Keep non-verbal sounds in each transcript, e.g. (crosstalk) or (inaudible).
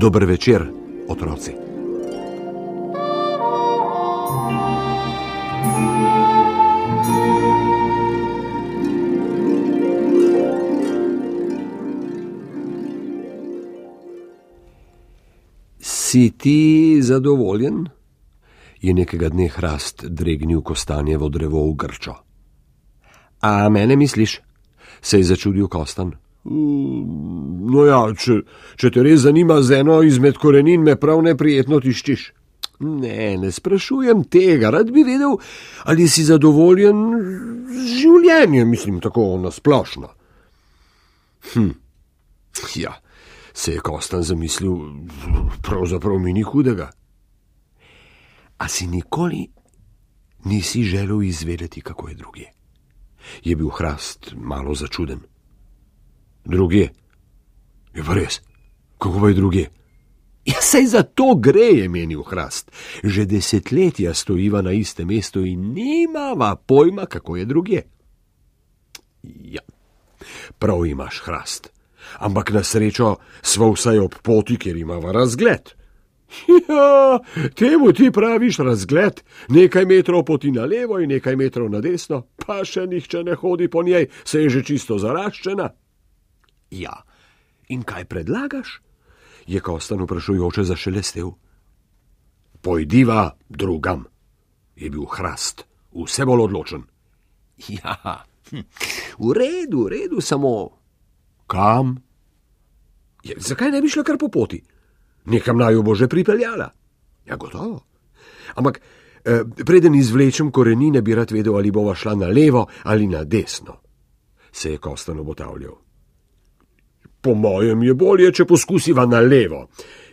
Dober večer, otroci. Si ti zadovoljen? Je nekega dne hrast dregnil kostanjevo drevo v grčo. A mene misliš? se je začudil Kostan. No ja, če, če te res zanima z eno izmed korenin, me prav neprijetno tiščiš. Ne, ne sprašujem tega, rad bi vedel, ali si zadovoljen z življenjem, mislim tako nasplošno. Hm, ja, se je Kostan zamislil, pravzaprav mi ni hudega. A si nikoli nisi želel izvedeti, kako je druge? Je bil hrast malo začuden. Druge? Je pa res, kako pa je druge? Ja, sej za to gre, je menil hrast. Že desetletja stojiva na istem mestu in nimava pojma, kako je druge. Ja, prav imaš hrast. Ampak na srečo smo vsaj ob poti, kjer imamo razgled. Ja, temu ti praviš razgled, nekaj metrov poti na levo in nekaj metrov na desno, pa še nihče ne hodi po njej, se je že čisto zaraščena. Ja, in kaj predlagaš? je Kostan vprašujoče zašelestev. Pojdiva drugam, je bil hrast, vse bolj odločen. Ja, hm, v redu, v redu, samo. Kam? Ja, zakaj ne bi šla kar po poti? Nekam naj jo bo že pripeljala. Ja, gotovo. Ampak, eh, preden izvlečem korenine, bi rad vedel, ali bova šla na levo ali na desno, se je Kostan obotavljal. Po mojem je bolje, če poskusiva na levo,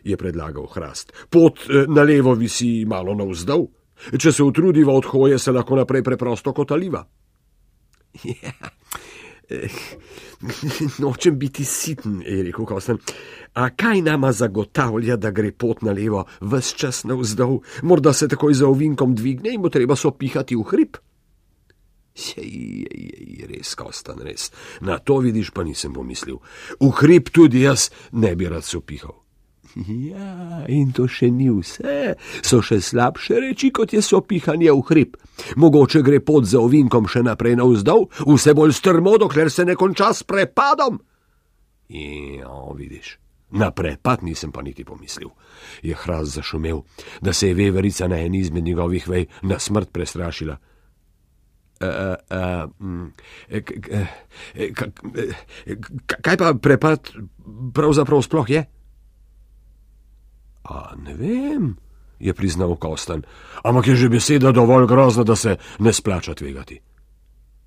je predlagal Hrast. Pot eh, na levo visi malo navzdol. Če se utrudiva od hoje, se lahko naprej preprosto kotaliva. Ja, (laughs) nočem biti siten, je rekel Kosten. A kaj nama zagotavlja, da gre pot na levo, vse čas navzdol, morda se takoj za ovinkom dvigne in bo treba sopihati v hrib? Jej, jej, res, Kostan, res. Na to vidiš, pa nisem pomislil. V hrib tudi jaz ne bi rad sopihal. Ja, in to še ni vse, so še slabše reči, kot je sopihanje v hrib. Mogoče gre pot za ovinkom še naprej navzdol, vse bolj strmo, dokler se ne konča s prepadom. Ja, vidiš, na prepad nisem pa niti pomislil. Je hraz zašumel, da se je veverica na eni izmed njegovih vej na smrt prestrašila. Kaj pa prepad pravzaprav sploh je? A ne vem, je priznal Kostan, ampak je že beseda dovolj grozna, da se ne splača tvegati.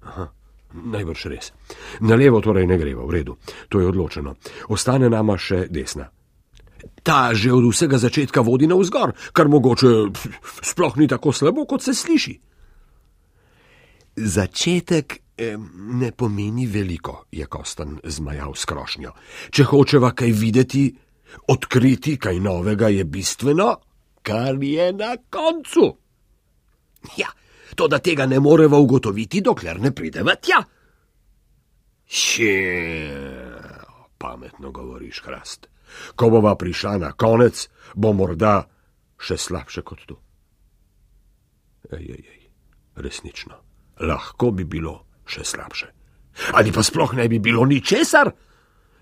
Aha, najbrž res. Na levo torej ne greva, v redu, to je odločeno. Ostane nama še desna. Ta že od vsega začetka vodi na vzgor, kar mogoče sploh ni tako slabo, kot se sliši. Začetek ne pomeni veliko, je Kostan zmajal s krošnjo. Če hočeva kaj videti, odkriti kaj novega, je bistveno, kar je na koncu. Ja, to, da tega ne moreva ugotoviti, dokler ne prideva tja. Še, pametno govoriš, hrast. Ko bova prišla na konec, bo morda še slabše kot tu. Ej, ej, ej, resnično lahko bi bilo še slabše. Ali pa sploh ne bi bilo ničesar,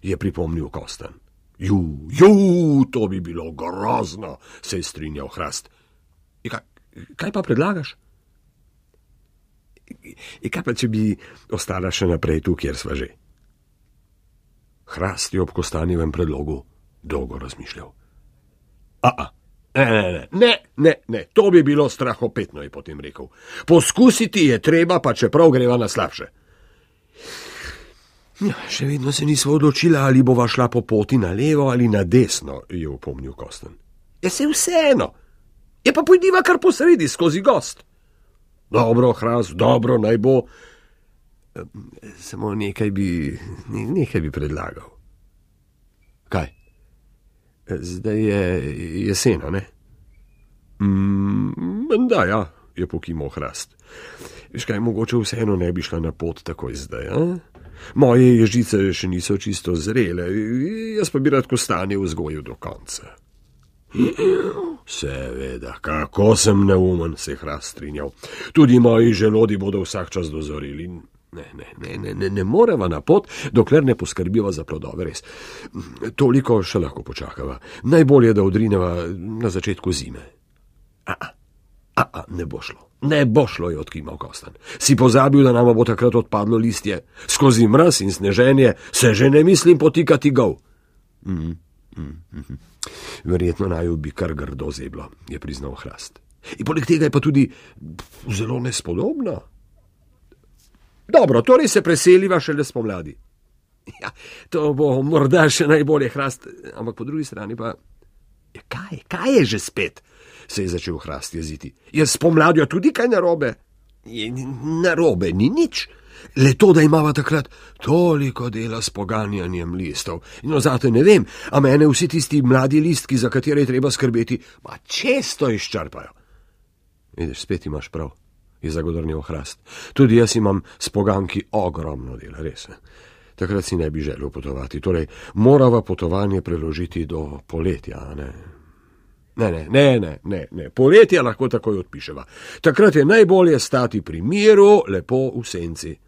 je pripomnil Kostan. Ju, ju, to bi bilo grozno, se je strinjal Hrast. Kaj, kaj pa predlagaš? In kaj pa, če bi ostala še naprej tu, kjer sva že? Hrast je ob Kostanjevem predlogu dolgo razmišljal. A, a, Ne, ne, ne, ne, ne, to bi bilo strahopetno, je potem rekel. Poskusiti je treba, pa čeprav greva na slabše. Ja, še vedno se nismo odločili, ali bova šla po poti na levo ali na desno, je upomnil Kosten. Je se vseeno, je pa pojdiva kar posredi skozi gost. Dobro, hraz, dobro, naj bo. Samo nekaj bi, nekaj bi predlagal. Kaj? Zdaj je jesena, ne? Mm, da, ja, je pokimal hrast. Veš kaj, mogoče vseeno ne bi šla na pot takoj zdaj. A? Moje ježice še niso čisto zrele, jaz pa bi rad kostanje vzgojil do konca. Seveda, kako sem neumen, se je hrast strinjal. Tudi moji želodi bodo vsak čas dozorili. Ne, ne, ne, ne, ne, ne moreva na pot, dokler ne poskrbiva za plodove, res. Toliko še lahko počakava. Najbolje, da odrineva na začetku zime. A, a, a, ne bo šlo. Ne bo šlo, je odkimal Kostan. Si pozabil, da nama bo takrat odpadlo listje. Skozi mraz in sneženje se že ne mislim potikati gov. Mm, mm, mm. Verjetno naj bi kar grdo zeblo, je priznal Hrast. In poleg tega je pa tudi zelo nespodobna. Dobro, torej se preseliva šele spomladi. (laughs) Ja, to bo morda še najbolje hrast, ampak po drugi strani pa. Ja, kaj, kaj je že spet? se je začel hrast jeziti. Je spomladjo tudi kaj narobe? Narobe ni nič. Le to, da imamo takrat toliko dela s poganjanjem listov. No, zato ne vem, a mene vsi tisti mladi listki, za katere je treba skrbeti, pa često izčrpajo. Vidiš, spet imaš prav, je zagodrnil hrast. Tudi jaz imam s poganki ogromno dela, res. Takrat si ne bi želel potovati, torej morava potovanje preložiti do poletja, ne? Ne, ne, ne, ne, ne, ne. poletje lahko takoj odpiševa. Takrat je najbolje stati pri miru, lepo v senci.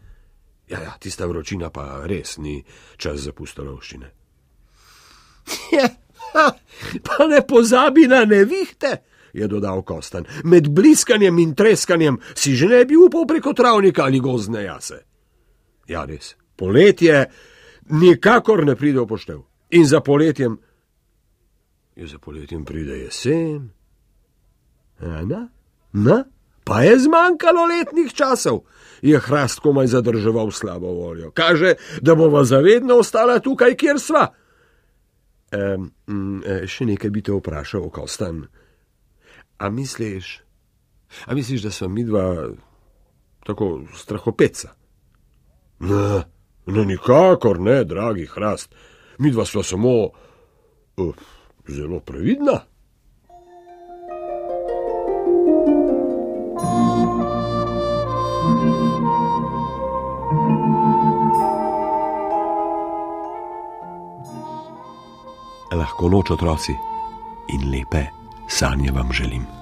Ja, ja, tista vročina pa res ni čas za pustolovščine. (laughs) Ja, pa ne pozabi na nevihte, je dodal Kostan. Med bliskanjem in treskanjem si že ne bi upal preko travnika ali gozne jase. Ja, res, poletje nikakor ne pride v poštev. In za poletjem, je za poletjem pride jesen. Ena, na, pa je zmanjkalo letnih časov je hrast komaj zadrževal slabo voljo. Kaže, da bova zavedno ostala tukaj, kjer sva. E, e, še nekaj bi te vprašal, Kostan. A misliš, a misliš, da smo mi dva tako strahopeca? Ne, ne, nikakor ne, dragi hrast. Mi dva smo samo uh, zelo previdna. lahko noč otroci in lepe sanje vam želim.